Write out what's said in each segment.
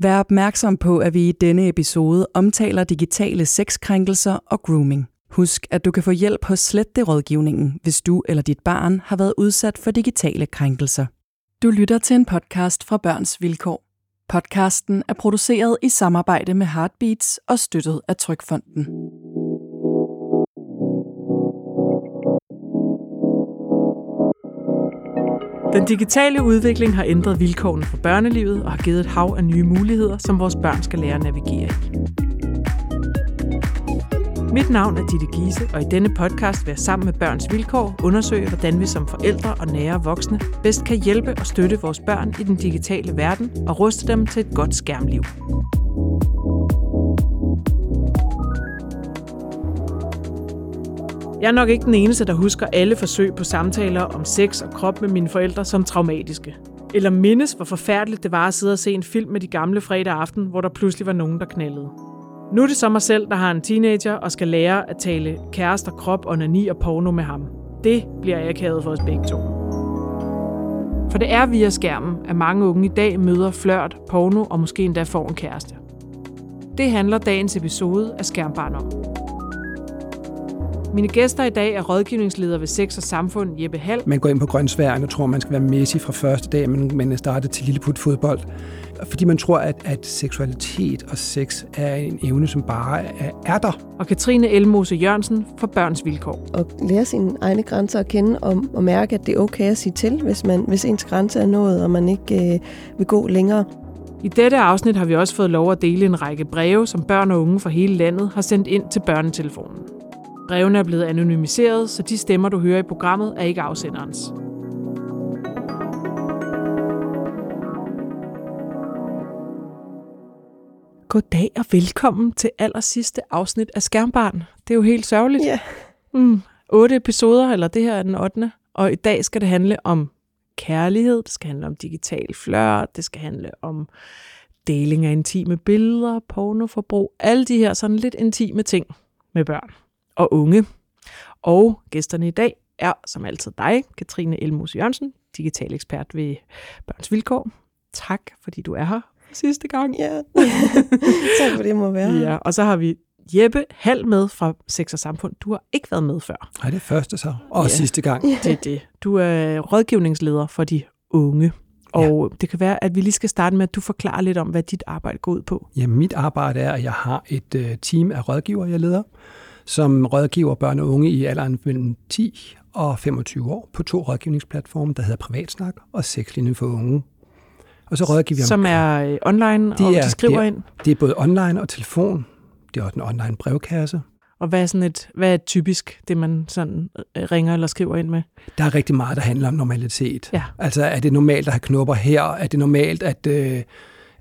Vær opmærksom på, at vi i denne episode omtaler digitale sexkrænkelser og grooming. Husk, at du kan få hjælp hos Slet det rådgivningen, hvis du eller dit barn har været udsat for digitale krænkelser. Du lytter til en podcast fra Børns Vilkår. Podcasten er produceret i samarbejde med Heartbeats og støttet af Trykfonden. Den digitale udvikling har ændret vilkårene for børnelivet og har givet et hav af nye muligheder, som vores børn skal lære at navigere i. Mit navn er Ditte Giese, og i denne podcast vil jeg sammen med Børns Vilkår undersøge, hvordan vi som forældre og nære voksne bedst kan hjælpe og støtte vores børn i den digitale verden og ruste dem til et godt skærmliv. Jeg er nok ikke den eneste, der husker alle forsøg på samtaler om sex og krop med mine forældre som traumatiske. Eller mindes, hvor forfærdeligt det var at sidde og se en film med de gamle fredag aften, hvor der pludselig var nogen, der knaldede. Nu er det så mig selv, der har en teenager og skal lære at tale kærester, krop, onani og porno med ham. Det bliver jeg kædet for os begge to. For det er via skærmen, at mange unge i dag møder flørt, porno og måske endda får en kæreste. Det handler dagens episode af Skærmbarn om. Mine gæster i dag er rådgivningsleder ved Sex og Samfund, Jeppe Hall. Man går ind på grøntsværen og tror, man skal være Messi fra første dag, men man starter til lilleput fodbold. Fordi man tror, at, at seksualitet og sex er en evne, som bare er, er der. Og Katrine Elmose Jørgensen for Børns Vilkår. Og lære sine egne grænser at kende og, og mærke, at det er okay at sige til, hvis, man, hvis ens grænse er nået, og man ikke øh, vil gå længere. I dette afsnit har vi også fået lov at dele en række breve, som børn og unge fra hele landet har sendt ind til børnetelefonen. Brevene er blevet anonymiseret, så de stemmer, du hører i programmet, er ikke afsenderens. Goddag og velkommen til allersidste afsnit af Skærmbarn. Det er jo helt sørgeligt. Ja. Mm, otte episoder, eller det her er den 8. Og i dag skal det handle om kærlighed, det skal handle om digital flørt, det skal handle om deling af intime billeder, pornoforbrug, alle de her sådan lidt intime ting med børn og unge. Og gæsterne i dag er som altid dig, Katrine Elmos Jørgensen, digital ekspert ved Børns Vilkår. Tak, fordi du er her sidste gang. Ja, tak for det må være. Ja, og så har vi Jeppe Hal med fra Sex og Samfund. Du har ikke været med før. Nej, det er første så. Og ja. sidste gang. Det er det. Du er rådgivningsleder for de unge. Og ja. det kan være, at vi lige skal starte med, at du forklarer lidt om, hvad dit arbejde går ud på. Ja, mit arbejde er, at jeg har et uh, team af rådgiver, jeg leder, som rådgiver børn og unge i alderen mellem 10 og 25 år på to rådgivningsplatforme, der hedder Privatsnak og Sexlinjen for unge. Og så rådgiver vi om... Som er øh, online, de og er, de skriver det er, ind? Det er både online og telefon. Det er også en online brevkasse. Og hvad er, sådan et, hvad er typisk det, man sådan øh, ringer eller skriver ind med? Der er rigtig meget, der handler om normalitet. Ja. Altså, er det normalt at have knopper her? Er det normalt, at, øh,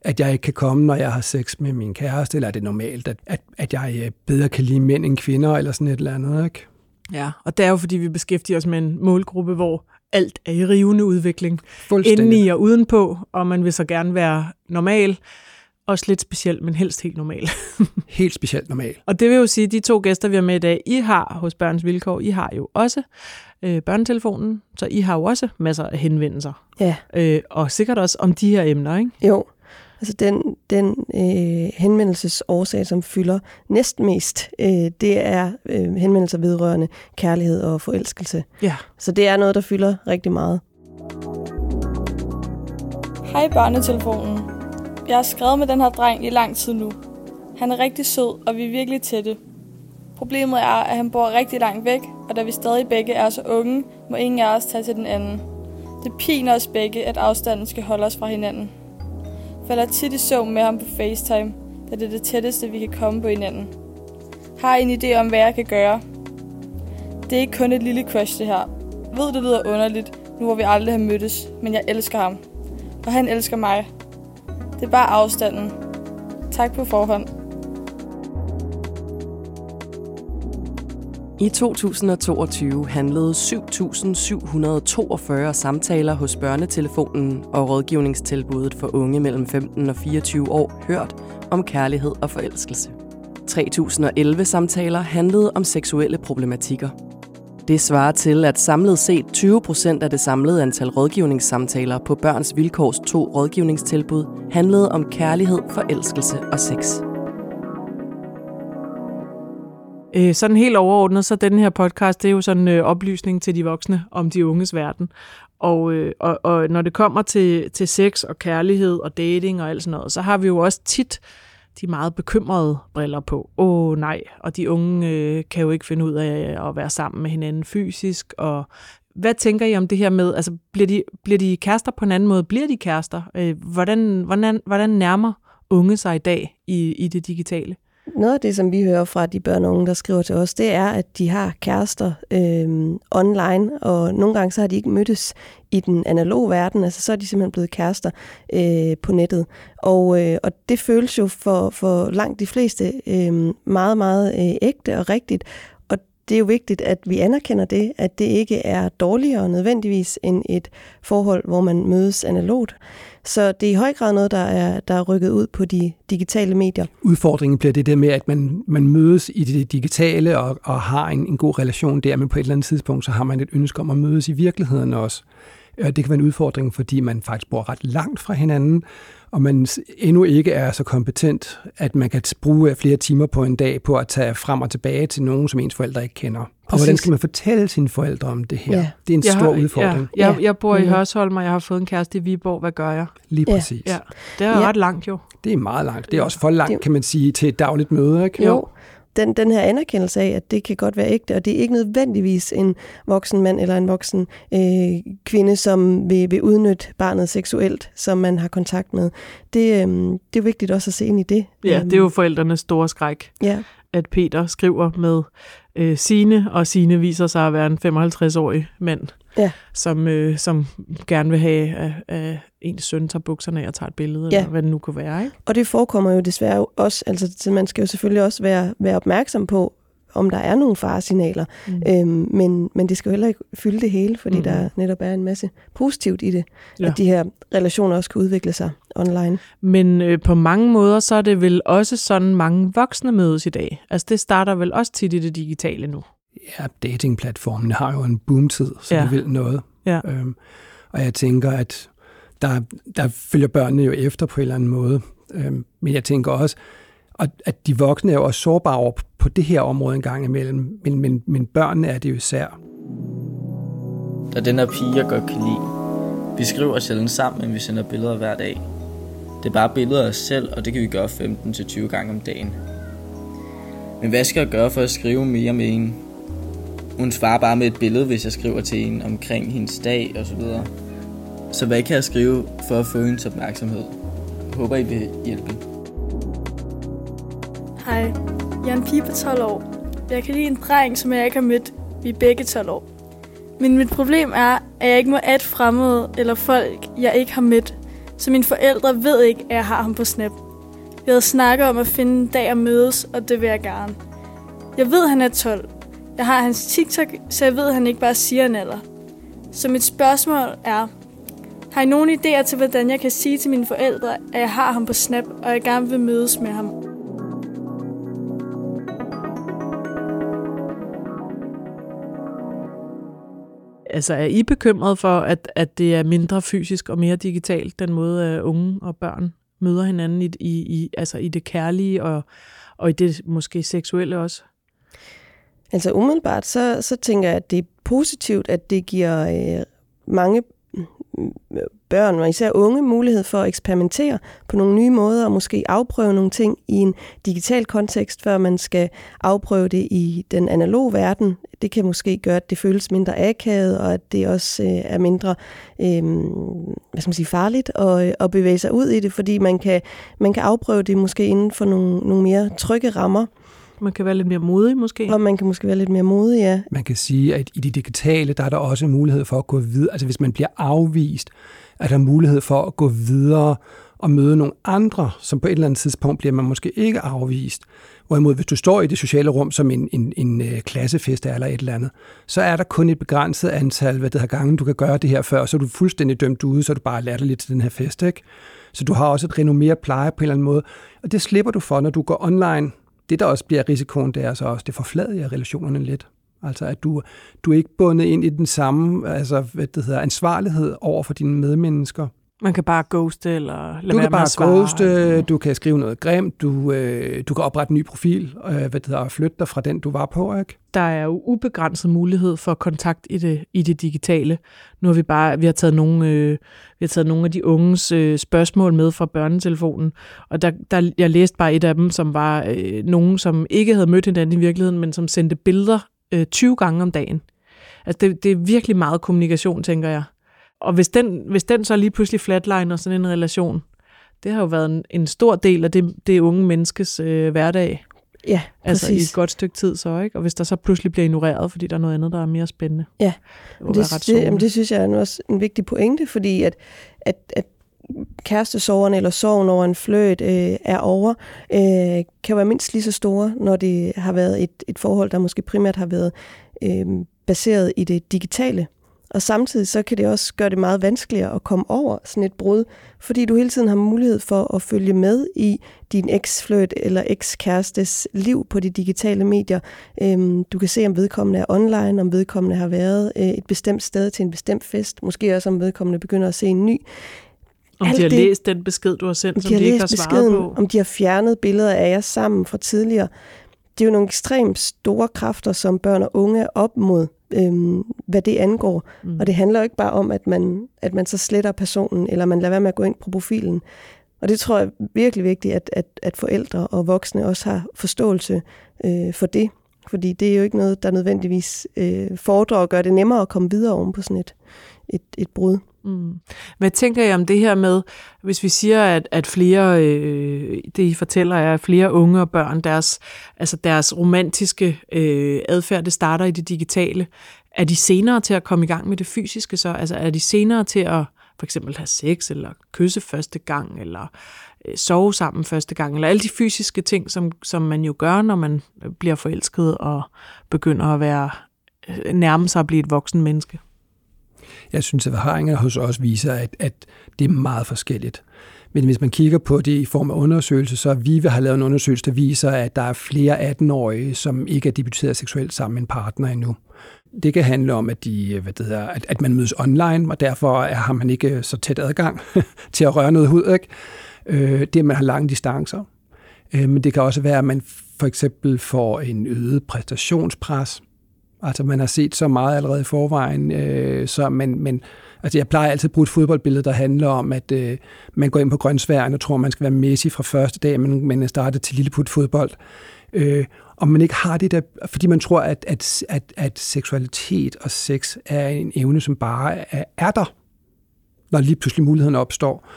at jeg ikke kan komme, når jeg har sex med min kæreste? Eller er det normalt, at, at, at jeg øh, bedre kan lide mænd end kvinder? Eller sådan et eller andet, ikke? Ja, og det er jo, fordi vi beskæftiger os med en målgruppe, hvor alt er i rivende udvikling. Indeni og udenpå, og man vil så gerne være normal. Også lidt speciel, men helst helt normal. Helt specielt normal. og det vil jo sige, at de to gæster, vi har med i dag, I har hos Børns Vilkår, I har jo også øh, børnetelefonen, så I har jo også masser af henvendelser. Ja, Øh, og sikkert også om de her emner, ikke? jo. Altså den, den øh, henvendelsesårsag, som fylder næstmest, øh, det er øh, henvendelser vedrørende kærlighed og forelskelse. Ja. Så det er noget, der fylder rigtig meget. Hej børnetelefonen. Jeg har skrevet med den her dreng i lang tid nu. Han er rigtig sød, og vi er virkelig tætte. Problemet er, at han bor rigtig langt væk, og da vi stadig begge er så unge, må ingen af os tage til den anden. Det piner os begge, at afstanden skal holde os fra hinanden. Falder tit i søvn med ham på FaceTime, da det er det tætteste, vi kan komme på hinanden. Har I en idé om, hvad jeg kan gøre? Det er ikke kun et lille crush, det her. Ved, det lyder underligt, nu hvor vi aldrig har mødtes, men jeg elsker ham. Og han elsker mig. Det er bare afstanden. Tak på forhånd. I 2022 handlede 7.742 samtaler hos børnetelefonen og rådgivningstilbuddet for unge mellem 15 og 24 år hørt om kærlighed og forelskelse. 3.011 samtaler handlede om seksuelle problematikker. Det svarer til, at samlet set 20 procent af det samlede antal rådgivningssamtaler på Børns Vilkårs to rådgivningstilbud handlede om kærlighed, forelskelse og sex. Øh, sådan helt overordnet, så den her podcast, det er jo sådan øh, oplysning til de voksne om de unges verden. Og, øh, og, og når det kommer til, til sex og kærlighed og dating og alt sådan noget, så har vi jo også tit de meget bekymrede briller på. Åh oh, nej, og de unge øh, kan jo ikke finde ud af øh, at være sammen med hinanden fysisk. Og hvad tænker I om det her med, altså bliver de, bliver de kærester på en anden måde? Bliver de kærester? Øh, hvordan, hvordan, hvordan nærmer unge sig i dag i, i det digitale? Noget af det, som vi hører fra de børn og unge, der skriver til os, det er, at de har kærester øh, online, og nogle gange så har de ikke mødtes i den analoge verden, altså så er de simpelthen blevet kærester øh, på nettet. Og, øh, og det føles jo for, for langt de fleste øh, meget, meget øh, ægte og rigtigt, det er jo vigtigt, at vi anerkender det, at det ikke er dårligere nødvendigvis end et forhold, hvor man mødes analogt. Så det er i høj grad noget, der er, der er rykket ud på de digitale medier. Udfordringen bliver det der med, at man, man mødes i det digitale og, og har en, en god relation der, men på et eller andet tidspunkt, så har man et ønske om at mødes i virkeligheden også. Det kan være en udfordring, fordi man faktisk bor ret langt fra hinanden, og man endnu ikke er så kompetent, at man kan bruge flere timer på en dag på at tage frem og tilbage til nogen, som ens forældre ikke kender. Præcis. Og hvordan skal man fortælle sine forældre om det her? Ja. Det er en jeg stor har, udfordring. Ja, jeg, jeg bor i mm. Hørsholm, og jeg har fået en kæreste i Viborg. Hvad gør jeg? Lige præcis. Ja. Det er ja. ret langt jo. Det er meget langt. Det er også for langt, kan man sige, til et dagligt møde. Ikke? Jo, den, den her anerkendelse af, at det kan godt være ægte, og det er ikke nødvendigvis en voksen mand eller en voksen øh, kvinde, som vil, vil udnytte barnet seksuelt, som man har kontakt med. Det, øh, det er vigtigt også at se ind i det. Ja, det er jo forældrenes store skræk, ja. at Peter skriver med øh, Sine, og Sine viser sig at være en 55-årig mand, ja. som, øh, som gerne vil have, at, at ens søn tager bukserne af og tager et billede, ja. eller hvad det nu kunne være. Ikke? Og det forekommer jo desværre også, altså så man skal jo selvfølgelig også være, være opmærksom på, om der er nogle faresignaler. Mm. Øhm, men, men det skal jo heller ikke fylde det hele, fordi mm. der netop er en masse positivt i det, ja. at de her relationer også kan udvikle sig online. Men øh, på mange måder, så er det vel også sådan, mange voksne mødes i dag. Altså det starter vel også tit i det digitale nu. Ja, datingplatformen har jo en boomtid, så ja. det vil noget. Ja. Øhm, og jeg tænker, at der, der følger børnene jo efter på en eller anden måde. Øhm, men jeg tænker også, at de voksne er jo også sårbare over på det her område en gang imellem, men, men, men børnene er det jo især. Der er den her pige, jeg godt kan lide. Vi skriver sjældent sammen, men vi sender billeder hver dag. Det er bare billeder af os selv, og det kan vi gøre 15-20 gange om dagen. Men hvad skal jeg gøre for at skrive mere med en? Hun svarer bare med et billede, hvis jeg skriver til hende omkring hendes dag og så videre. Så hvad kan jeg skrive for at få hendes opmærksomhed? Jeg håber, I vil hjælpe. Hej, jeg er en pige på 12 år. Jeg kan lide en dreng, som jeg ikke har mødt. Vi er begge 12 år. Men mit problem er, at jeg ikke må at fremmede eller folk, jeg ikke har mødt. Så mine forældre ved ikke, at jeg har ham på Snap. Vi havde snakket om at finde en dag at mødes, og det vil jeg gerne. Jeg ved, at han er 12. Jeg har hans TikTok, så jeg ved, at han ikke bare siger en alder. Så mit spørgsmål er, har I nogen idéer til, hvordan jeg kan sige til mine forældre, at jeg har ham på Snap, og jeg gerne vil mødes med ham? Altså er I bekymret for, at, at det er mindre fysisk og mere digitalt, den måde, at unge og børn møder hinanden i, i, i, altså i det kærlige og, og i det måske seksuelle også? Altså umiddelbart, så, så tænker jeg, at det er positivt, at det giver øh, mange mm, børn, og især unge, mulighed for at eksperimentere på nogle nye måder, og måske afprøve nogle ting i en digital kontekst, før man skal afprøve det i den analoge verden. Det kan måske gøre, at det føles mindre akavet, og at det også øh, er mindre øh, hvad skal man sige, farligt at, øh, at bevæge sig ud i det, fordi man kan, man kan afprøve det måske inden for nogle, nogle mere trygge rammer. Man kan være lidt mere modig måske. Og man kan måske være lidt mere modig, ja. Man kan sige, at i det digitale, der er der også mulighed for at gå videre. Altså hvis man bliver afvist, er der mulighed for at gå videre og møde nogle andre, som på et eller andet tidspunkt bliver man måske ikke afvist. Hvorimod, hvis du står i det sociale rum som en, en, en øh, klassefest eller et eller andet, så er der kun et begrænset antal, hvad det har gange, du kan gøre det her før, og så er du fuldstændig dømt ude, så er du bare lidt til den her fest, ikke? Så du har også et renommeret pleje på en eller anden måde, og det slipper du for, når du går online det, der også bliver risikoen, det er så også, det forfladiger relationerne lidt. Altså at du, du er ikke bundet ind i den samme altså, hvad det hedder, ansvarlighed over for dine medmennesker. Man kan bare ghoste eller lade Du kan bare ghoste, du kan skrive noget grimt, du, øh, du kan oprette en ny profil, øh, hvad det hedder, og flytte dig fra den, du var på, ikke? Der er jo ubegrænset mulighed for kontakt i det, i det digitale. Nu har vi bare vi har taget nogle, øh, vi har taget nogle af de unges øh, spørgsmål med fra børnetelefonen, og der, der, jeg læste bare et af dem, som var øh, nogen, som ikke havde mødt hinanden i virkeligheden, men som sendte billeder øh, 20 gange om dagen. Altså det, det er virkelig meget kommunikation, tænker jeg. Og hvis den, hvis den så lige pludselig flatliner sådan en relation, det har jo været en, en stor del af det, det unge menneskes øh, hverdag. Ja, Altså i præcis. et godt stykke tid så, ikke? Og hvis der så pludselig bliver ignoreret, fordi der er noget andet, der er mere spændende. Ja, det, det, ret det, sårende. jamen, det synes jeg er også en vigtig pointe, fordi at, at, at kærestesorgen eller sorgen over en fløjt øh, er over, øh, kan være mindst lige så store, når det har været et, et forhold, der måske primært har været øh, baseret i det digitale. Og samtidig så kan det også gøre det meget vanskeligere at komme over sådan et brud, fordi du hele tiden har mulighed for at følge med i din eksfløjt eller ekskærestes liv på de digitale medier. Øhm, du kan se, om vedkommende er online, om vedkommende har været øh, et bestemt sted til en bestemt fest, måske også om vedkommende begynder at se en ny. Om alt de har det- læst den besked, du har sendt, Om som de har de ikke har svaret beskeden, på. om de har fjernet billeder af jer sammen fra tidligere. Det er jo nogle ekstremt store kræfter, som børn og unge er op mod, øhm, hvad det angår. Mm. Og det handler jo ikke bare om, at man, at man så sletter personen, eller man lader være med at gå ind på profilen. Og det tror jeg er virkelig vigtigt, at, at, at forældre og voksne også har forståelse øh, for det. Fordi det er jo ikke noget, der nødvendigvis øh, foredrer og gør det nemmere at komme videre oven på sådan et, et, et brud. Mm. Hvad tænker jeg om det her med, hvis vi siger, at, at flere, øh, det I fortæller er, at flere unge og børn, deres, altså deres romantiske øh, adfærd, det starter i det digitale. Er de senere til at komme i gang med det fysiske så? Altså er de senere til at for eksempel have sex, eller kysse første gang, eller øh, sove sammen første gang, eller alle de fysiske ting, som, som man jo gør, når man bliver forelsket og begynder at være øh, nærme sig at blive et voksen menneske. Jeg synes, at erfaringer hos os viser, at, at det er meget forskelligt. Men hvis man kigger på det i form af undersøgelse, så VIVE har lavet en undersøgelse, der viser, at der er flere 18-årige, som ikke er debuteret seksuelt sammen med en partner endnu. Det kan handle om, at, de, hvad det hedder, at, at man mødes online, og derfor er- har man ikke så tæt adgang til at røre noget hud. Ikke? Øh, det at man har lange distancer. Øh, men det kan også være, at man for eksempel får en øget præstationspres. Altså man har set så meget allerede i forvejen, øh, så man, men altså jeg plejer altid at bruge et fodboldbillede, der handler om, at øh, man går ind på grøntsværen og tror, man skal være Messi fra første dag, men man er startet til lilleput fodbold. Øh, og man ikke har det der, fordi man tror, at, at, at, at seksualitet og sex er en evne, som bare er, er der, når lige pludselig muligheden opstår.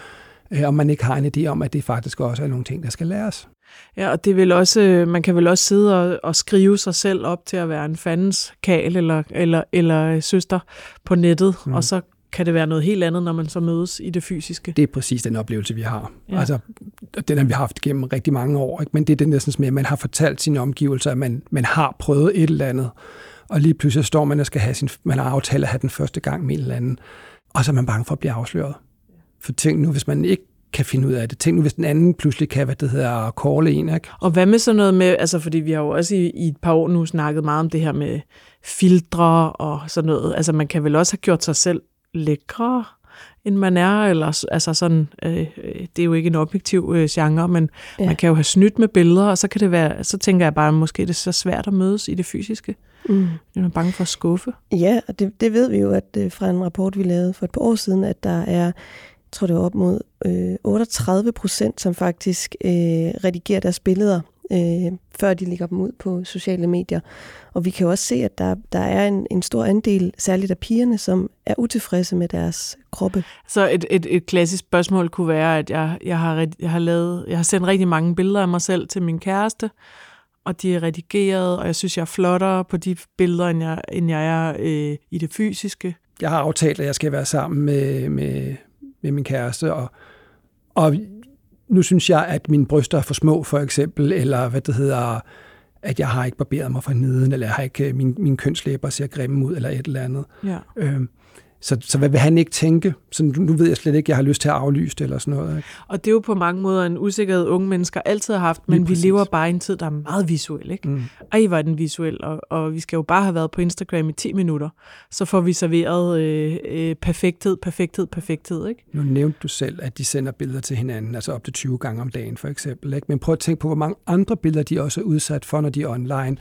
Øh, og man ikke har en idé om, at det faktisk også er nogle ting, der skal læres. Ja, og det vil også, øh, man kan vel også sidde og, og skrive sig selv op til at være en fandens kal eller, eller, eller øh, søster på nettet, mm. og så kan det være noget helt andet, når man så mødes i det fysiske. Det er præcis den oplevelse, vi har. Ja. Altså, den har vi haft gennem rigtig mange år. Ikke? Men det er det næsten med, at man har fortalt sine omgivelser, at man, man har prøvet et eller andet. Og lige pludselig står man og skal have sin, man har aftalt at have den første gang med en eller anden. Og så er man bange for at blive afsløret. For tænk nu, hvis man ikke kan finde ud af det. Tænk nu, hvis den anden pludselig kan, hvad det hedder, call en. Ikke? Og hvad med sådan noget med, altså fordi vi har jo også i, i et par år nu snakket meget om det her med filtre og sådan noget. Altså man kan vel også have gjort sig selv lækre, end man er, eller altså sådan, øh, øh, det er jo ikke en objektiv øh, genre, men ja. Man kan jo have snydt med billeder, og så kan det være, så tænker jeg bare, at måske det er så svært at mødes i det fysiske. Mm. Jeg er bange for at skuffe. Ja, og det, det ved vi jo at øh, fra en rapport, vi lavede for et par år siden, at der er, jeg tror det var op mod øh, 38 procent, som faktisk øh, redigerer deres billeder, øh, før de lægger dem ud på sociale medier. Og vi kan jo også se, at der, der er en, en stor andel, særligt af pigerne, som er utilfredse med deres kroppe. Så et, et, et klassisk spørgsmål kunne være, at jeg, jeg, har, jeg, har lavet, jeg har sendt rigtig mange billeder af mig selv til min kæreste, og de er redigeret, og jeg synes, jeg er flottere på de billeder, end jeg, end jeg er øh, i det fysiske. Jeg har aftalt, at jeg skal være sammen med, med, med min kæreste, og, og nu synes jeg, at mine bryster er for små, for eksempel, eller hvad det hedder, at jeg har ikke barberet mig fra neden, eller jeg har ikke, min, mine kønslæber ser grimme ud, eller et eller andet. Ja. Øhm, så, så hvad vil han ikke tænke? Så nu, nu ved jeg slet ikke, jeg har lyst til at aflyse det eller sådan noget. Ikke? Og det er jo på mange måder en usikkerhed, unge mennesker altid har haft, men vi lever bare i en tid, der er meget visuel. Ikke? Mm. Ej, var den visuel, og, og vi skal jo bare have været på Instagram i 10 minutter, så får vi serveret øh, øh, perfekthed, perfekthed, perfekthed. Ikke? Nu nævnte du selv, at de sender billeder til hinanden, altså op til 20 gange om dagen for eksempel. Ikke? Men prøv at tænke på, hvor mange andre billeder de også er udsat for, når de er online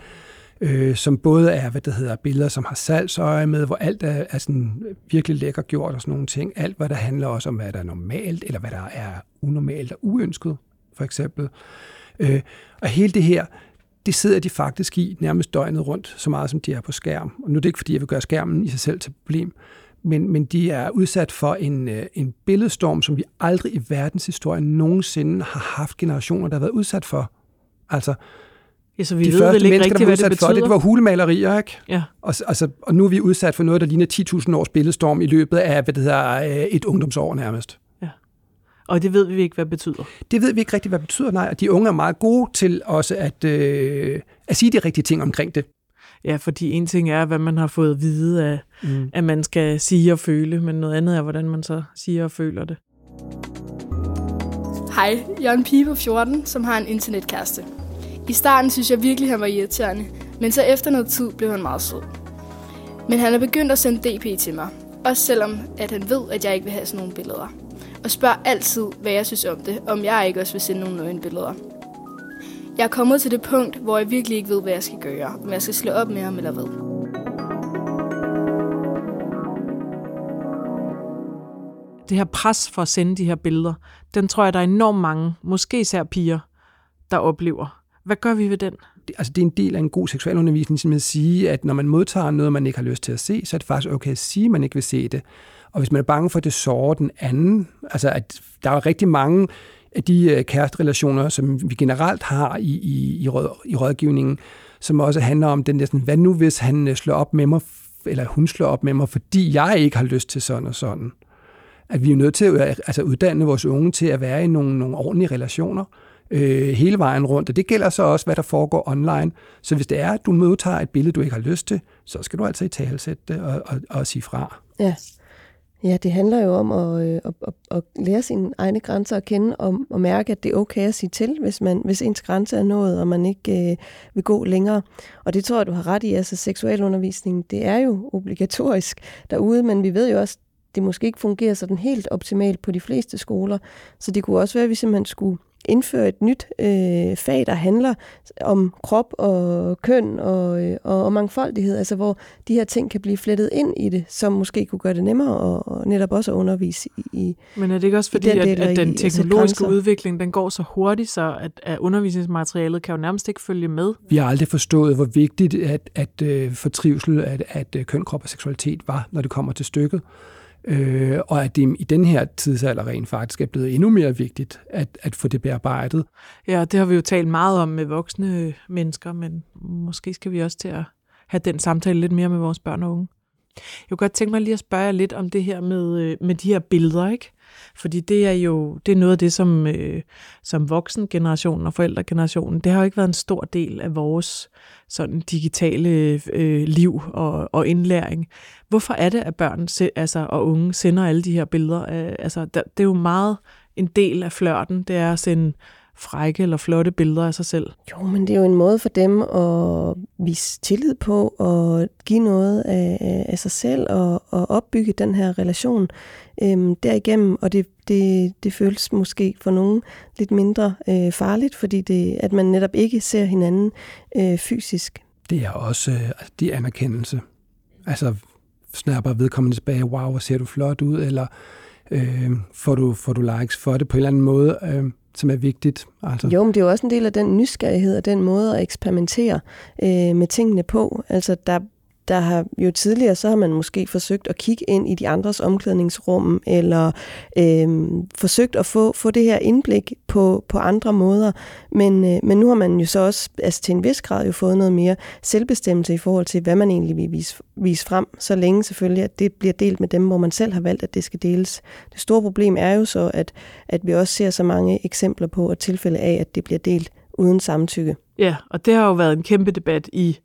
øh, som både er, hvad det hedder, billeder, som har salgsøje med, hvor alt er, er sådan virkelig lækker gjort og sådan nogle ting. Alt, hvad der handler også om, hvad der er normalt, eller hvad der er unormalt og uønsket, for eksempel. Øh, og hele det her, det sidder de faktisk i nærmest døgnet rundt, så meget som de er på skærm. Og nu er det ikke, fordi jeg vil gøre skærmen i sig selv til problem, men, men de er udsat for en, øh, en billedstorm, som vi aldrig i verdenshistorien nogensinde har haft generationer, der har været udsat for. Altså, Ja, så vi de ved første vel ikke mennesker, rigtigt, der hvad var det udsat for betyder. det, det var hulemalerier, ikke? Ja. Og, altså, og nu er vi udsat for noget, der ligner 10.000 års billedstorm i løbet af, hvad det hedder, øh, et ungdomsår nærmest. Og det ved vi ikke, hvad det betyder. Det ved vi ikke rigtigt, hvad det betyder, nej. Og de unge er meget gode til også at, øh, at sige de rigtige ting omkring det. Ja, fordi en ting er, hvad man har fået at vide, af, mm. at man skal sige og føle, men noget andet er, hvordan man så siger og føler det. Hej, jeg er en pige på 14, som har en internetkæreste. I starten synes jeg virkelig, han var irriterende, men så efter noget tid blev han meget sød. Men han er begyndt at sende DP til mig, også selvom at han ved, at jeg ikke vil have sådan nogle billeder. Og spørger altid, hvad jeg synes om det, om jeg ikke også vil sende nogle nøgne billeder. Jeg er kommet til det punkt, hvor jeg virkelig ikke ved, hvad jeg skal gøre, om jeg skal slå op med ham eller hvad. Det her pres for at sende de her billeder, den tror jeg, der er enormt mange, måske især piger, der oplever. Hvad gør vi ved den? Det, altså, det er en del af en god seksualundervisning, som at sige, at når man modtager noget, man ikke har lyst til at se, så er det faktisk okay at sige, at man ikke vil se det. Og hvis man er bange for, at det sårer den anden, altså at der er rigtig mange af de øh, kæresterelationer, som vi generelt har i, i, i, råd, i rådgivningen, som også handler om den der sådan, hvad nu hvis han øh, slår op med mig, eller hun slår op med mig, fordi jeg ikke har lyst til sådan og sådan. At vi er nødt til at altså, uddanne vores unge til at være i nogle, nogle ordentlige relationer øh, hele vejen rundt. Og det gælder så også, hvad der foregår online. Så hvis det er, at du modtager et billede, du ikke har lyst til, så skal du altså i talesætte det øh, og, og, og sige fra. Ja. Ja, det handler jo om at, øh, at, at, at lære sine egne grænser at kende og, og mærke, at det er okay at sige til, hvis, man, hvis ens grænse er nået, og man ikke øh, vil gå længere. Og det tror jeg, du har ret i. Altså seksualundervisning, det er jo obligatorisk derude, men vi ved jo også, det måske ikke fungerer sådan helt optimalt på de fleste skoler. Så det kunne også være, at vi simpelthen skulle indføre et nyt øh, fag, der handler om krop og køn og, øh, og, og mangfoldighed, altså hvor de her ting kan blive flettet ind i det, som måske kunne gøre det nemmere og, og netop også at undervise i, i Men er det ikke også fordi, den at, del at den i- at sætte teknologiske grænser? udvikling, den går så hurtigt, så at, at undervisningsmaterialet kan jo nærmest ikke følge med? Vi har aldrig forstået, hvor vigtigt at, at øh, for trivsel, at, at øh, køn, krop og seksualitet var, når det kommer til stykket. Øh, og at det i den her tidsalder rent faktisk er blevet endnu mere vigtigt at, at få det bearbejdet. Ja, det har vi jo talt meget om med voksne mennesker, men måske skal vi også til at have den samtale lidt mere med vores børn og unge. Jeg kunne godt tænke mig lige at spørge jer lidt om det her med, øh, med de her billeder, ikke? Fordi det er jo det er noget af det, som, øh, som voksengenerationen og forældregenerationen, det har jo ikke været en stor del af vores sådan digitale øh, liv og, og indlæring. Hvorfor er det, at børn se, altså, og unge sender alle de her billeder? Øh, altså, der, det er jo meget en del af flørten, det er at sende frække eller flotte billeder af sig selv. Jo, men det er jo en måde for dem at vise tillid på og give noget af, af- sig selv og, og opbygge den her relation øhm, derigennem. Og det, det, det føles måske for nogen lidt mindre øh, farligt, fordi det, at man netop ikke ser hinanden øh, fysisk. Det er også øh, det er anerkendelse. Altså snapper vedkommende tilbage, wow, hvor ser du flot ud, eller øh, får, du, får du likes for det på en eller anden måde, øh, som er vigtigt. Altså, Jo, men det er jo også en del af den nysgerrighed og den måde at eksperimentere øh, med tingene på. Altså, der, der har jo tidligere, så har man måske forsøgt at kigge ind i de andres omklædningsrum, eller øh, forsøgt at få, få det her indblik på, på andre måder. Men, øh, men nu har man jo så også altså til en vis grad jo fået noget mere selvbestemmelse i forhold til, hvad man egentlig vil vise, vise frem, så længe selvfølgelig, at det bliver delt med dem, hvor man selv har valgt, at det skal deles. Det store problem er jo så, at, at vi også ser så mange eksempler på og tilfælde af, at det bliver delt uden samtykke. Ja, og det har jo været en kæmpe debat i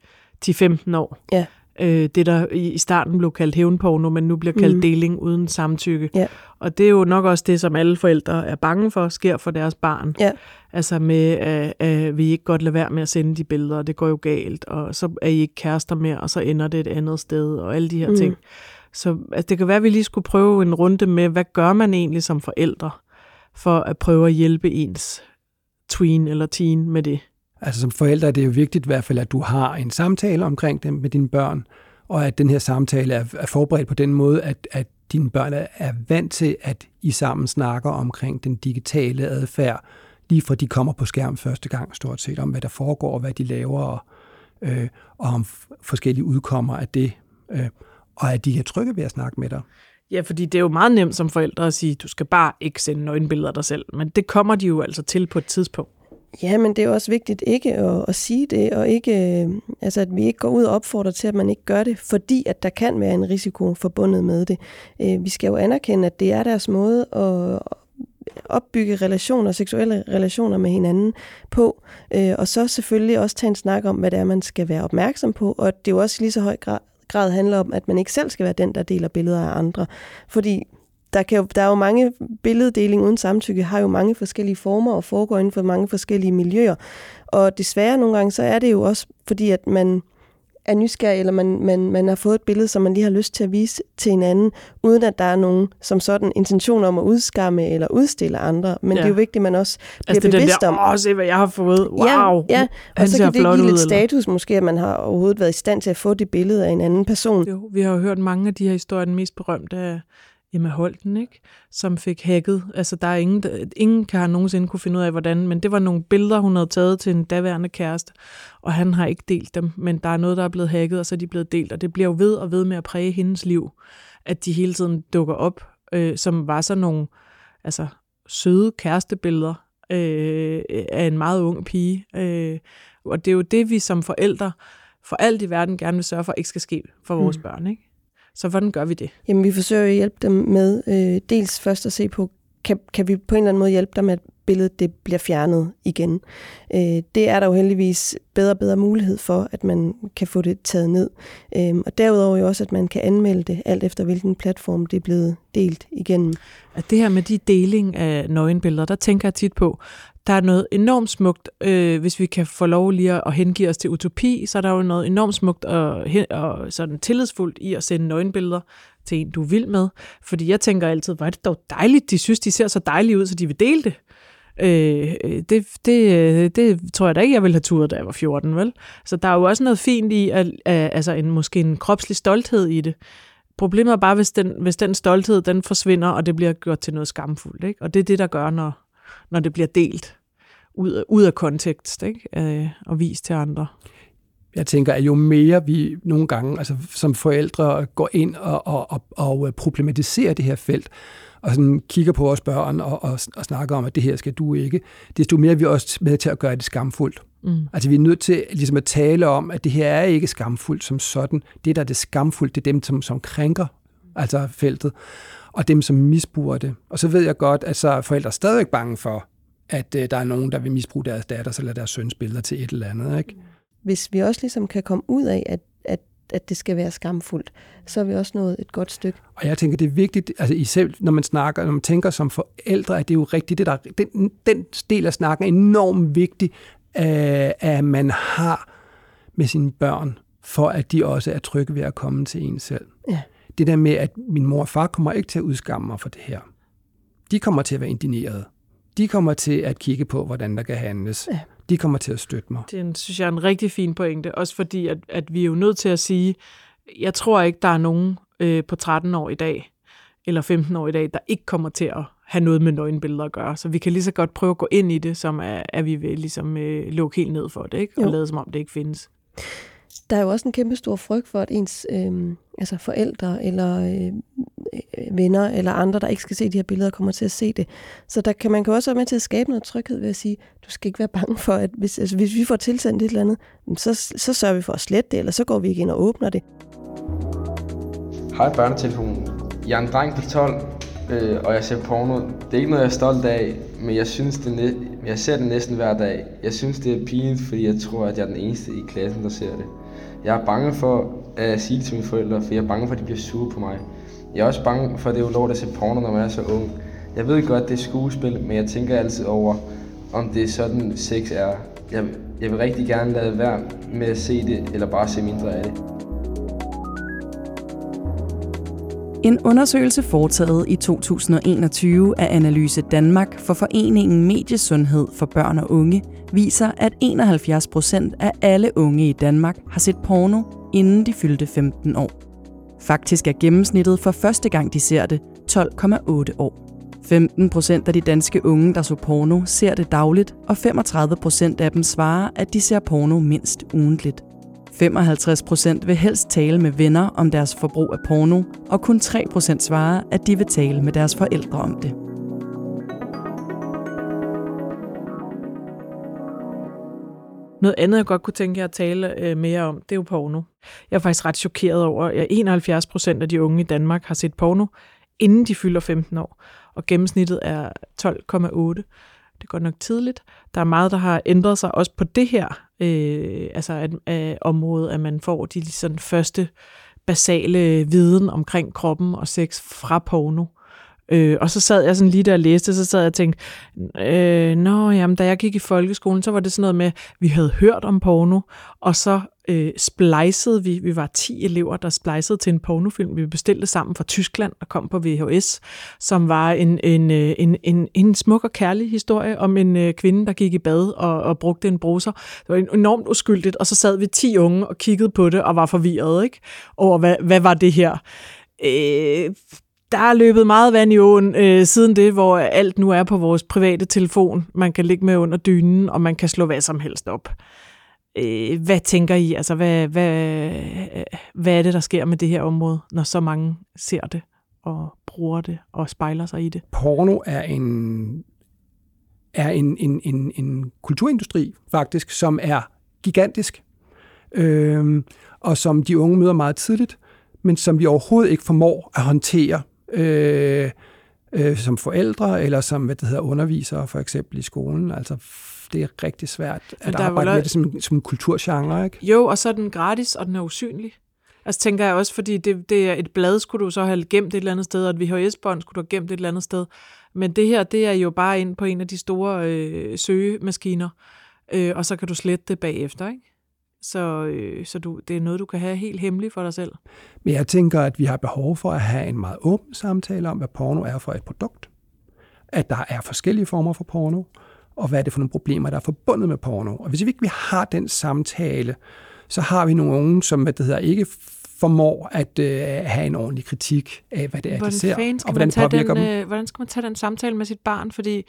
10-15 år. Ja. Øh, det, der i starten blev kaldt hævnporno, men nu bliver kaldt mm. deling uden samtykke. Ja. Og det er jo nok også det, som alle forældre er bange for, sker for deres barn. Ja. Altså med, at, at vi ikke godt lade være med at sende de billeder, og det går jo galt, og så er I ikke kærester mere, og så ender det et andet sted, og alle de her mm. ting. Så altså, det kan være, at vi lige skulle prøve en runde med, hvad gør man egentlig som forældre, for at prøve at hjælpe ens tween eller teen med det? Altså som forældre er det jo vigtigt i hvert fald, at du har en samtale omkring det med dine børn, og at den her samtale er, er forberedt på den måde, at, at dine børn er vant til, at I sammen snakker omkring den digitale adfærd, lige fra de kommer på skærm første gang, stort set, om hvad der foregår, hvad de laver, og, øh, og om forskellige udkommer af det, øh, og at de er trygge ved at snakke med dig. Ja, fordi det er jo meget nemt som forældre at sige, du skal bare ikke sende nøgenbilleder af dig selv, men det kommer de jo altså til på et tidspunkt. Ja, men det er også vigtigt ikke at, at sige det, og ikke, øh, altså at vi ikke går ud og opfordrer til, at man ikke gør det, fordi at der kan være en risiko forbundet med det. Øh, vi skal jo anerkende, at det er deres måde at opbygge relationer, seksuelle relationer med hinanden på, øh, og så selvfølgelig også tage en snak om, hvad det er, man skal være opmærksom på, og det er jo også lige så høj grad grad handler om, at man ikke selv skal være den, der deler billeder af andre. Fordi der, kan jo, der er jo mange billeddeling uden samtykke, har jo mange forskellige former og foregår inden for mange forskellige miljøer. Og desværre nogle gange, så er det jo også fordi, at man er nysgerrig, eller man, man, man har fået et billede, som man lige har lyst til at vise til hinanden, uden at der er nogen som sådan intention om at udskamme eller udstille andre. Men ja. det er jo vigtigt, at man også bliver altså, det bevidst der, om... Åh, se hvad jeg har fået. Wow! Ja, ja. og så kan det give lidt ud, status måske, at man har overhovedet været i stand til at få det billede af en anden person. Jo, vi har jo hørt mange af de her historier. Den mest berømte af Emma Holten, ikke? som fik hacket. Altså, der er ingen, der, ingen kan have nogensinde kunne finde ud af, hvordan, men det var nogle billeder, hun havde taget til en daværende kæreste, og han har ikke delt dem, men der er noget, der er blevet hacket, og så er de blevet delt, og det bliver jo ved og ved med at præge hendes liv, at de hele tiden dukker op, øh, som var så nogle altså, søde kærestebilleder øh, af en meget ung pige. Øh, og det er jo det, vi som forældre for alt i verden gerne vil sørge for, ikke skal ske for vores mm. børn. Ikke? Så hvordan gør vi det? Jamen, vi forsøger at hjælpe dem med øh, dels først at se på, kan, kan vi på en eller anden måde hjælpe dem, at billedet det bliver fjernet igen. Øh, det er der jo heldigvis bedre og bedre mulighed for, at man kan få det taget ned. Øh, og derudover jo også, at man kan anmelde det, alt efter hvilken platform det er blevet delt igennem. At det her med de deling af nøgenbilleder, der tænker jeg tit på, der er noget enormt smukt, øh, hvis vi kan få lov lige at hengive os til utopi, så er der jo noget enormt smukt og, og sådan tillidsfuldt i at sende nøgenbilleder til en, du vil med. Fordi jeg tænker altid, hvor er det dog dejligt, de synes, de ser så dejlige ud, så de vil dele det. Øh, øh det, det, øh, det tror jeg da ikke, jeg ville have turet, da jeg var 14, vel? Så der er jo også noget fint i, at, at, altså en, måske en kropslig stolthed i det. Problemet er bare, hvis den, hvis den stolthed den forsvinder, og det bliver gjort til noget skamfuldt. Ikke? Og det er det, der gør, når, når det bliver delt ud, ud af kontekst ikke? Øh, og vist til andre. Jeg tænker, at jo mere vi nogle gange altså som forældre går ind og, og, og, og problematiserer det her felt, og sådan kigger på vores børn og, og, og snakker om, at det her skal du ikke, desto mere er vi også med til at gøre det skamfuldt. Mm. Altså vi er nødt til ligesom at tale om, at det her er ikke skamfuldt som sådan. Det, der er det skamfuldt, det er dem, som, som krænker altså feltet, og dem, som misbruger det. Og så ved jeg godt, at så er forældre stadig bange for, at øh, der er nogen, der vil misbruge deres datter eller deres søns billeder til et eller andet. Ikke? Hvis vi også ligesom kan komme ud af, at, at at det skal være skamfuldt, så er vi også nået et godt stykke. Og jeg tænker, det er vigtigt, altså i selv, når man snakker, når man tænker som forældre, at det er jo rigtigt, det der, den, den del af snakken er enormt vigtig, øh, at man har med sine børn, for at de også er trygge ved at komme til en selv. Ja. Det der med, at min mor og far kommer ikke til at udskamme mig for det her. De kommer til at være indigneret. De kommer til at kigge på, hvordan der kan handles. Ja de kommer til at støtte mig. Det er synes jeg er en rigtig fin pointe, også fordi, at, at vi er jo nødt til at sige, jeg tror ikke, der er nogen øh, på 13 år i dag, eller 15 år i dag, der ikke kommer til at have noget med nøgenbilleder at gøre. Så vi kan lige så godt prøve at gå ind i det, som at, at vi vil ligesom øh, lukke helt ned for det, ikke? og jo. lade som om det ikke findes. Der er jo også en kæmpe stor frygt for, at ens øh, altså forældre eller øh, øh, venner eller andre, der ikke skal se de her billeder, kommer til at se det. Så der kan man kan også være med til at skabe noget tryghed ved at sige, du skal ikke være bange for, at hvis, altså, hvis vi får tilsendt et eller andet, så, så sørger vi for at slette det, eller så går vi ikke ind og åbner det. Hej børnetelefonen. Jeg er en dreng på 12, øh, og jeg ser porno. Det er ikke noget, jeg er stolt af, men jeg synes, det jeg ser det næsten hver dag. Jeg synes, det er pinligt, fordi jeg tror, at jeg er den eneste i klassen, der ser det. Jeg er bange for, at sige det til mine forældre, for jeg er bange for, at de bliver sure på mig. Jeg er også bange for, at det er ulovligt at se porno, når man er så ung. Jeg ved godt, det er skuespil, men jeg tænker altid over, om det er sådan sex er. Jeg, jeg vil rigtig gerne lade være med at se det, eller bare se mindre af det. En undersøgelse foretaget i 2021 af Analyse Danmark for Foreningen Mediesundhed for Børn og Unge viser, at 71 procent af alle unge i Danmark har set porno, inden de fyldte 15 år. Faktisk er gennemsnittet for første gang, de ser det, 12,8 år. 15 procent af de danske unge, der så porno, ser det dagligt, og 35 procent af dem svarer, at de ser porno mindst ugentligt. 55 procent vil helst tale med venner om deres forbrug af porno, og kun 3 procent svarer, at de vil tale med deres forældre om det. Noget andet, jeg godt kunne tænke jer at tale øh, mere om, det er jo porno. Jeg er faktisk ret chokeret over, at 71 procent af de unge i Danmark har set porno, inden de fylder 15 år, og gennemsnittet er 12,8. Det er godt nok tidligt. Der er meget, der har ændret sig også på det her øh, altså at, øh, område, at man får de sådan, første basale viden omkring kroppen og sex fra porno. Øh, Øh, og så sad jeg sådan lige der og læste, så sad jeg og tænkte, øh, nå, jamen, da jeg gik i folkeskolen, så var det sådan noget med, vi havde hørt om porno, og så øh, splicede vi, vi var 10 elever, der splicede til en pornofilm, vi bestilte sammen fra Tyskland og kom på VHS, som var en, en, øh, en, en, en smuk og kærlig historie om en øh, kvinde, der gik i bad og, og brugte en bruser. Det var enormt uskyldigt, og så sad vi 10 unge og kiggede på det og var forvirret ikke? over, hvad, hvad var det her? Øh, der er løbet meget vand i åen øh, siden det, hvor alt nu er på vores private telefon. Man kan ligge med under dynen, og man kan slå hvad som helst op. Øh, hvad tænker I? Altså, hvad, hvad, øh, hvad er det, der sker med det her område, når så mange ser det og bruger det og spejler sig i det? Porno er en er en, en, en, en kulturindustri, faktisk, som er gigantisk, øh, og som de unge møder meget tidligt, men som vi overhovedet ikke formår at håndtere øh, øh, som forældre eller som hvad det hedder, undervisere, for eksempel i skolen. Altså, det er rigtig svært at arbejde med det som, som en kulturgenre, ikke? Jo, og så er den gratis, og den er usynlig. Altså tænker jeg også, fordi det, det er et blad, skulle du så have gemt et eller andet sted, og et VHS-bånd skulle du have gemt et eller andet sted. Men det her, det er jo bare ind på en af de store øh, søgemaskiner, øh, og så kan du slette det bagefter, ikke? Så, øh, så du, det er noget, du kan have helt hemmeligt for dig selv. Men jeg tænker, at vi har behov for at have en meget åben samtale om, hvad porno er for et produkt. At der er forskellige former for porno, og hvad er det for nogle problemer, der er forbundet med porno. Og hvis vi ikke vi har den samtale, så har vi nogle unge, som hvad det hedder, ikke formår at øh, have en ordentlig kritik af, hvad det er, hvordan de ser, og hvordan det påvirker den, dem. Øh, hvordan skal man tage den samtale med sit barn? Fordi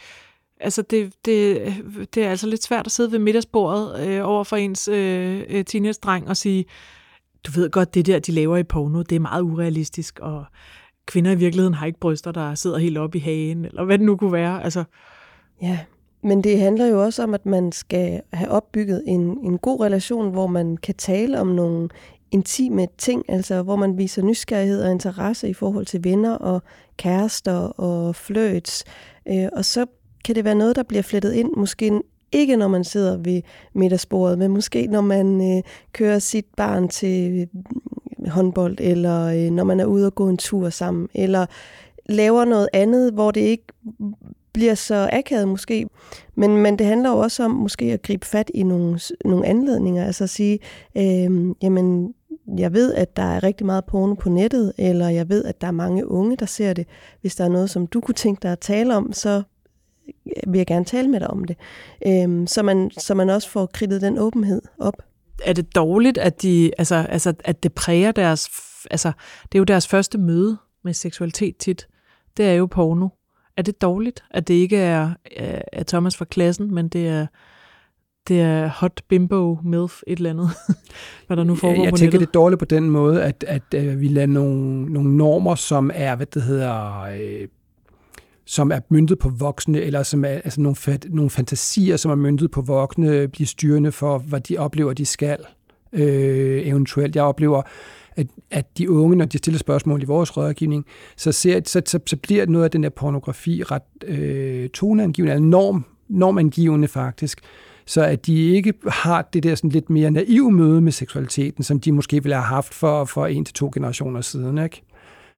Altså, det, det, det er altså lidt svært at sidde ved middagsbordet øh, over for ens øh, øh, teenage-dreng og sige, du ved godt, det der, de laver i porno, det er meget urealistisk, og kvinder i virkeligheden har ikke bryster, der sidder helt oppe i hagen, eller hvad det nu kunne være. Altså. Ja, men det handler jo også om, at man skal have opbygget en, en god relation, hvor man kan tale om nogle intime ting, altså hvor man viser nysgerrighed og interesse i forhold til venner og kærester og flirts. Øh, og så kan det være noget, der bliver flettet ind, måske ikke når man sidder ved middagsbordet, men måske når man øh, kører sit barn til øh, håndbold, eller øh, når man er ude og gå en tur sammen, eller laver noget andet, hvor det ikke bliver så akavet måske. Men, men det handler jo også om måske at gribe fat i nogle, nogle anledninger, altså at sige, øh, jamen, jeg ved, at der er rigtig meget porno på nettet, eller jeg ved, at der er mange unge, der ser det. Hvis der er noget, som du kunne tænke dig at tale om, så vil jeg gerne tale med dig om det. Øhm, så, man, så man også får kridtet den åbenhed op. Er det dårligt, at, de, altså, altså, at det præger deres... Altså, det er jo deres første møde med seksualitet tit. Det er jo porno. Er det dårligt, at det ikke er, er Thomas fra klassen, men det er det er hot bimbo milf et eller andet, hvad der nu foregår Jeg på tænker, nettet. det er dårligt på den måde, at, at, at vi lader nogle, nogle normer, som er, hvad det hedder, øh, som er myndet på voksne, eller som er altså nogle, nogle fantasier, som er myndet på voksne, bliver styrende for, hvad de oplever, de skal øh, eventuelt. Jeg oplever, at, at de unge, når de stiller spørgsmål i vores rådgivning, så, ser, så, så, så bliver noget af den der pornografi ret øh, toneangivende, eller norm, normangivende faktisk. så at de ikke har det der sådan lidt mere naive møde med seksualiteten, som de måske ville have haft for, for en til to generationer siden. Ikke?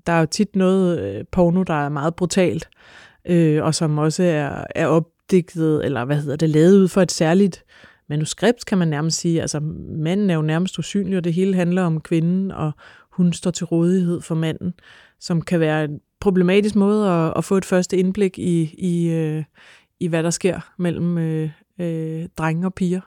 Der er jo tit noget øh, porno, der er meget brutalt, øh, og som også er, er opdigtet, eller hvad hedder det, lavet ud for et særligt manuskript, kan man nærmest sige. Altså, manden er jo nærmest usynlig, og det hele handler om kvinden, og hun står til rådighed for manden, som kan være en problematisk måde at, at få et første indblik i, i, øh, i hvad der sker mellem øh, øh, drenge og piger.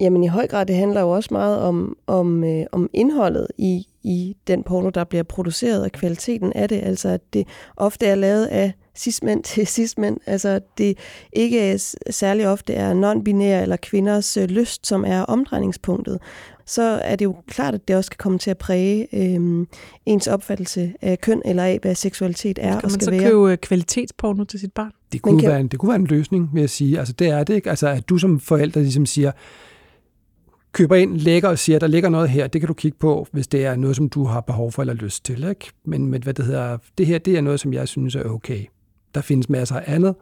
Jamen i høj grad, det handler jo også meget om, om, øh, om indholdet i, i den porno, der bliver produceret, og kvaliteten af det. Altså at det ofte er lavet af cis-mænd til cis-mænd. Altså det ikke særlig ofte er non-binære eller kvinders øh, lyst, som er omdrejningspunktet. Så er det jo klart, at det også kan komme til at præge øh, ens opfattelse af køn eller af, hvad seksualitet er skal og skal man så være. købe øh, kvalitetsporno til sit barn? Det kunne, kan- være en, det kunne være en løsning, vil jeg sige. Altså, det er det ikke. Altså, at du som forælder ligesom siger, køber ind, lægger og siger, der ligger noget her, det kan du kigge på, hvis det er noget, som du har behov for eller lyst til. Ikke? Men, men hvad det hedder, det her, det er noget, som jeg synes er okay. Der findes masser af andet,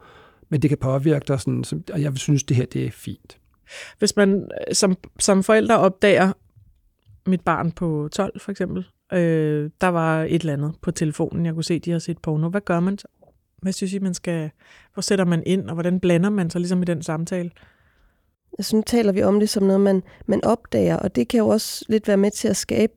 men det kan påvirke dig, sådan, som- og jeg synes, det her, det er fint. Hvis man øh, som, som forældre opdager mit barn på 12 for eksempel, øh, der var et eller andet på telefonen, jeg kunne se, de har set porno. Hvad gør man så? Hvad synes I, man skal... Hvor sætter man ind, og hvordan blander man sig ligesom i den samtale? Altså nu taler vi om det som noget, man, man opdager, og det kan jo også lidt være med til at skabe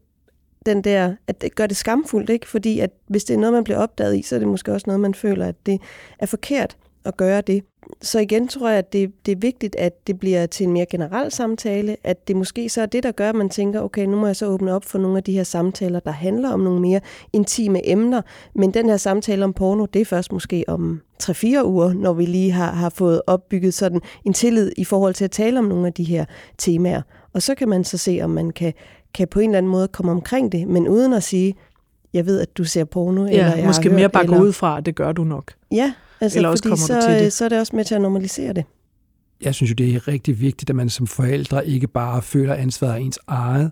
den der, at det gør det skamfuldt, ikke? Fordi at hvis det er noget, man bliver opdaget i, så er det måske også noget, man føler, at det er forkert at gøre det. Så igen tror jeg, at det, det er vigtigt, at det bliver til en mere generel samtale, at det måske så er det, der gør, at man tænker, okay, nu må jeg så åbne op for nogle af de her samtaler, der handler om nogle mere intime emner, men den her samtale om porno, det er først måske om 3-4 uger, når vi lige har, har fået opbygget sådan en tillid i forhold til at tale om nogle af de her temaer. Og så kan man så se, om man kan, kan på en eller anden måde komme omkring det, men uden at sige, jeg ved, at du ser porno. eller jeg Ja, måske hørt, mere bare gå ud fra, at det gør du nok. Ja, altså Eller også kommer så, du til det. så er det også med til at normalisere det. Jeg synes jo, det er rigtig vigtigt, at man som forældre ikke bare føler ansvaret af ens eget,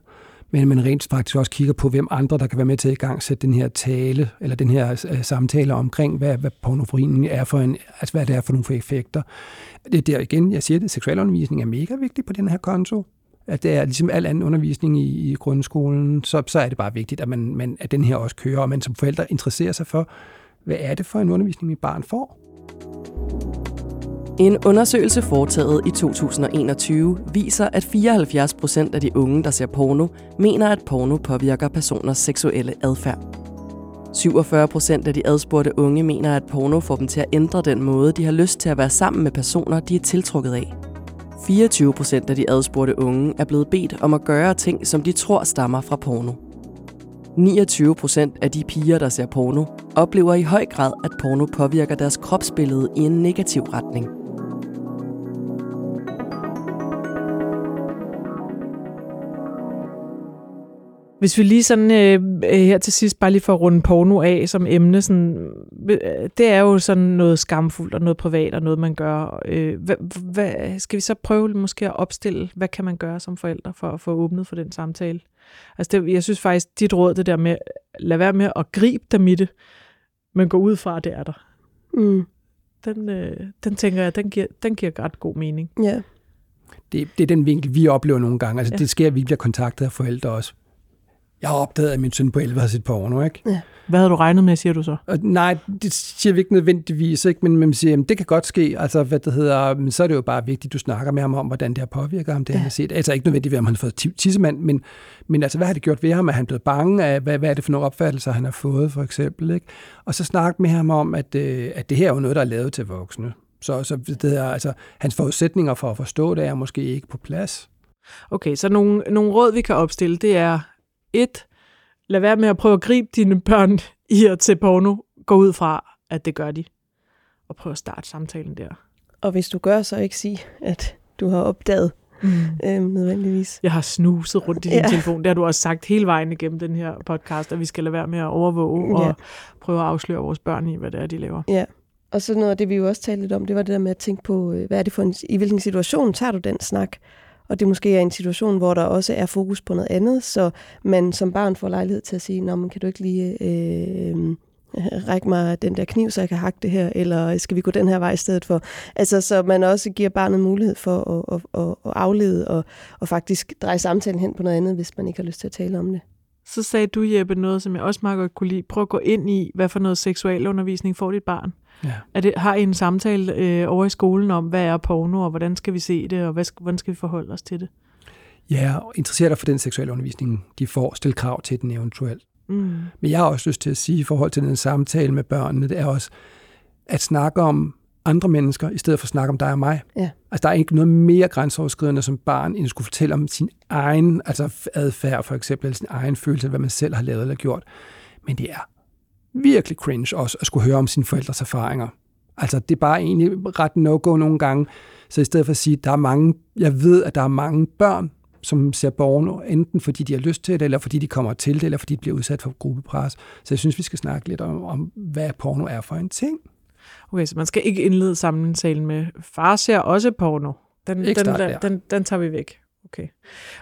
men at man rent faktisk også kigger på, hvem andre, der kan være med til at i gang sætte den her tale, eller den her øh, samtale omkring, hvad, hvad pornoforien er for en, altså hvad det er for nogle effekter. Det er der igen, jeg siger det, seksualundervisning er mega vigtig på den her konto. At det er ligesom al anden undervisning i, i grundskolen, så, så er det bare vigtigt, at, man, man, at den her også kører, og man som forældre interesserer sig for, hvad er det for en undervisning, mit barn får? En undersøgelse foretaget i 2021 viser, at 74 procent af de unge, der ser porno, mener, at porno påvirker personers seksuelle adfærd. 47 procent af de adspurgte unge mener, at porno får dem til at ændre den måde, de har lyst til at være sammen med personer, de er tiltrukket af. 24 procent af de adspurgte unge er blevet bedt om at gøre ting, som de tror stammer fra porno. 29 procent af de piger, der ser porno, oplever i høj grad, at porno påvirker deres kropsbillede i en negativ retning. Hvis vi lige sådan øh, øh her til sidst bare lige får runde porno af som emne, sådan, øh, det er jo sådan noget skamfuldt og noget privat og noget, man gør. Øh, hvad, hvad, skal vi så prøve måske at opstille, hvad kan man gøre som forældre for at få åbnet for den samtale? Altså det, jeg synes faktisk, dit råd, det der med, lad være med at gribe dem i det, men gå ud fra, at det er der. Mm. Den, øh, den tænker jeg, den giver, den giver ret god mening. Ja. Det, det er den vinkel, vi oplever nogle gange. Altså, Ja. ja. Det sker, at vi bliver kontaktet af forældre også. Jeg har opdaget, at min søn på 11 har set porno, ikke? Hvad havde du regnet med, siger du så? Og nej, det siger vi ikke nødvendigvis, ikke? men man siger, at det kan godt ske. Altså, hvad det hedder, men så er det jo bare vigtigt, at du snakker med ham om, hvordan det har påvirket ham, det ja. han har set. Altså ikke nødvendigvis, om han har fået ti- tissemand, men, men altså, hvad har det gjort ved ham? Er han blevet bange af, hvad, hvad er det for nogle opfattelser, han har fået, for eksempel? Ikke? Og så snakke med ham om, at, øh, at det her er jo noget, der er lavet til voksne. Så, så det hedder, altså, hans forudsætninger for at forstå det er måske ikke på plads. Okay, så nogle, nogle råd, vi kan opstille, det er et, lad være med at prøve at gribe dine børn i at se porno. Gå ud fra, at det gør de. Og prøv at starte samtalen der. Og hvis du gør, så ikke sige, at du har opdaget Mm. øhm, nødvendigvis. Jeg har snuset rundt i din Ja. telefon. Det har du også sagt hele vejen igennem den her podcast, at vi skal lade være med at overvåge Ja. og prøve at afsløre vores børn i, hvad det er, de laver. Ja. Og så noget af det, vi jo også talte lidt om, det var det der med at tænke på, øh, hvad er det for en, i hvilken situation tager du den snak? Og det måske er en situation, hvor der også er fokus på noget andet, så man som barn får lejlighed til at sige, Nå, man kan du ikke lige øh, øh, række mig den der kniv, så jeg kan hakke det her, eller skal vi gå den her vej i stedet for? Altså, så man også giver barnet mulighed for at, at, at, at aflede og, og faktisk dreje samtalen hen på noget andet, hvis man ikke har lyst til at tale om det. Så sagde du, Jeppe, noget, som jeg også meget godt kunne lide. Prøv at gå ind i, hvad for noget seksualundervisning får dit barn. Ja. Er det, har I en samtale øh, over i skolen om, hvad er porno, og hvordan skal vi se det, og hvad, hvordan skal vi forholde os til det? Ja, og interesseret dig for den seksuelle undervisning, de får, stille krav til den eventuelt. Mm. Men jeg har også lyst til at sige i forhold til den samtale med børnene, det er også at snakke om andre mennesker, i stedet for at snakke om dig og mig. Ja. Altså, der er ikke noget mere grænseoverskridende som barn, end at skulle fortælle om sin egen altså adfærd, for eksempel, eller sin egen følelse, hvad man selv har lavet eller gjort. Men det er virkelig cringe også at skulle høre om sine forældres erfaringer. Altså, det er bare egentlig ret no-go nogle gange. Så i stedet for at sige, der er mange, jeg ved, at der er mange børn, som ser porno, enten fordi de har lyst til det, eller fordi de kommer til det, eller fordi de bliver udsat for gruppepres. Så jeg synes, vi skal snakke lidt om, om hvad porno er for en ting. Okay, så man skal ikke indlede samtalen med, far ser også porno. Den, Ikke den, start den, der. den, den tager vi væk. Okay.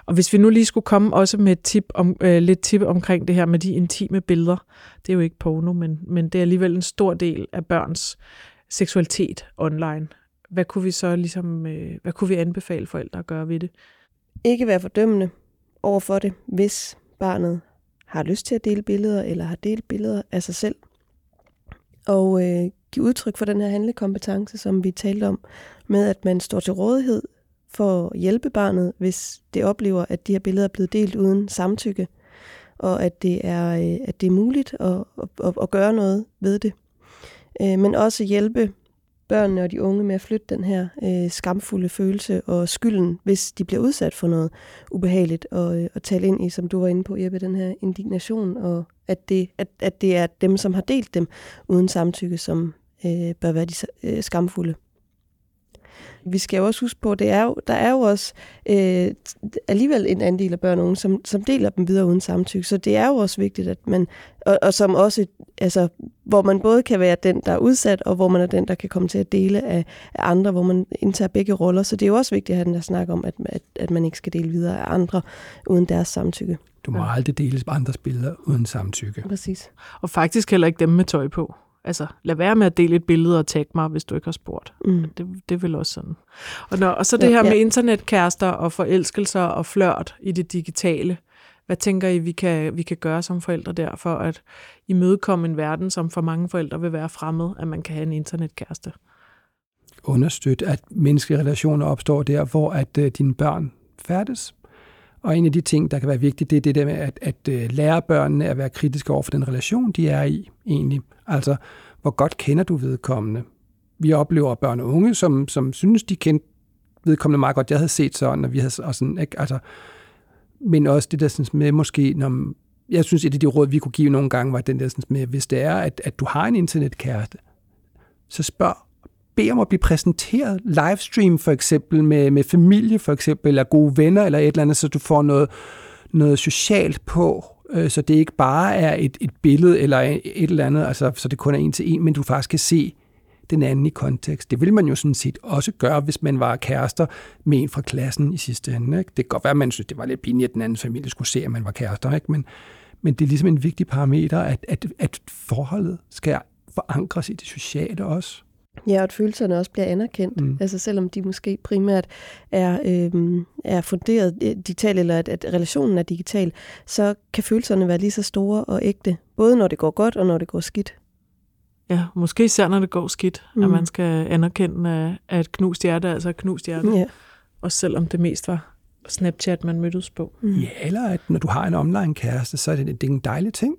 Og hvis vi nu lige skulle komme også med et tip om, øh, lidt tip omkring det her med de intime billeder. Det er jo ikke porno, men, men det er alligevel en stor del af børns seksualitet online. Hvad kunne vi så ligesom, øh, hvad kunne vi anbefale forældre at gøre ved det? Ikke være fordømmende over for det, hvis barnet har lyst til at dele billeder, eller har delt billeder af sig selv. Og øh, give udtryk for den her handlekompetence, som vi talte om, med at man står til rådighed for at hjælpe barnet, hvis det oplever, at de her billeder er blevet delt uden samtykke, og at det er, øh, at det er muligt at, at, at, gøre noget ved det. Øh, men også hjælpe børnene og de unge med at flytte den her øh, skamfulde følelse og skylden, hvis de bliver udsat for noget ubehageligt, og, øh, og tale ind i, som du var inde på, Jeppe, den her indignation, og at det, at, at det er dem, som har delt dem uden samtykke, som øh, bør være de øh, skamfulde. Vi skal jo også huske på, at det er jo, der er jo også øh, alligevel en andel af børn og unge, som, som deler dem videre uden samtykke. Så det er jo også vigtigt, at man, og, og som også, altså, hvor man både kan være den, der er udsat, og hvor man er den, der kan komme til at dele af, af andre, hvor man indtager begge roller. Så det er jo også vigtigt at have den der snak om, at, at, at man ikke skal dele videre af andre uden deres samtykke. Du må ja. aldrig dele andres billeder uden samtykke. Præcis. Og faktisk heller ikke dem med tøj på. Altså, lad være med at dele et billede og tagge mig, hvis du ikke har spurgt. Mm. Det, det er vel også sådan. Og, når, og så det Ja, her ja. med internetkærester og forelskelser og flørt i det digitale. Hvad tænker I, vi kan, vi kan gøre som forældre der, for at imødekomme en verden, som for mange forældre vil være fremmed, at man kan have en internetkæreste? Understøtte, at menneskelige relationer opstår der, hvor at øh, dine børn færdes. Og en af de ting, der kan være vigtigt, det er det der med at, at øh, lære børnene at være kritiske over for den relation, de er i egentlig. Altså, hvor godt kender du vedkommende? Vi oplever børn og unge, som, som synes, de kendte vedkommende meget godt. Jeg havde set sådan, og vi havde og sådan, ikke? Altså, men også det der sådan med måske, når, jeg synes, et af de råd, vi kunne give nogle gange, var den der sådan med, hvis det er, at, at du har en internetkæreste, så spørg, bede om at blive præsenteret livestream for eksempel med, med familie for eksempel, eller gode venner eller et eller andet, så du får noget, noget socialt på, øh, så det ikke bare er et, et billede eller et eller andet, altså, så det kun er en til en, men du faktisk kan se den anden i kontekst. Det vil man jo sådan set også gøre, hvis man var kærester med en fra klassen i sidste ende. Ikke? Det kan godt være, at man synes, det var lidt pinligt, at den anden familie skulle se, at man var kærester, ikke? Men, men det er ligesom en vigtig parameter, at, at, at forholdet skal forankres i det sociale også. Ja, og at følelserne også bliver anerkendt. Mm. Altså selvom de måske primært er, øhm, er funderet øh, digitalt, eller at, at relationen er digital, så kan følelserne være lige så store og ægte, både når det går godt og når det går skidt. Ja, måske især når det går skidt, mm. at man skal anerkende, at- at et knust hjerte er altså et knust hjerte. Ja. Også selvom det mest var Snapchat, man mødtes på. Mm. Ja, eller at når du har en online kæreste, så er det, det er en dejlig ting.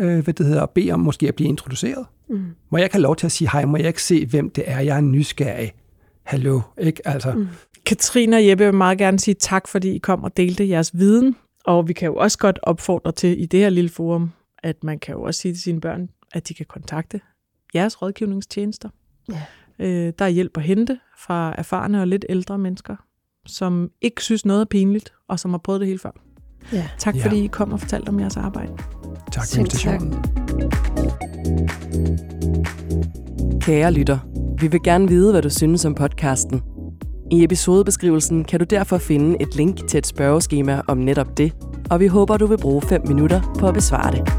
Øh, hvad det hedder, at bede om måske at blive introduceret. Mm. Må jeg ikke have lov til at sige hej? Må jeg ikke se, hvem det er? Jeg er nysgerrig. Hallo, ikke? Altså, Mm. Katrine og Jeppe vil meget gerne sige tak, fordi I kom og delte jeres viden. Og vi kan jo også godt opfordre til i det her lille forum, at man kan jo også sige til sine børn, at de kan kontakte jeres rådgivningstjenester. Ja. Øh, der er hjælp at hente fra erfarne og lidt ældre mennesker, som ikke synes noget er pinligt, og som har prøvet det hele før. Ja. Tak Ja. fordi I kom og fortalte om jeres arbejde. tak for invitationen. Kære lytter, vi vil gerne vide, hvad du synes om podcasten. I episodebeskrivelsen kan du derfor finde et link til et spørgeskema om netop det, og vi håber, du vil bruge 5 minutter på at besvare det.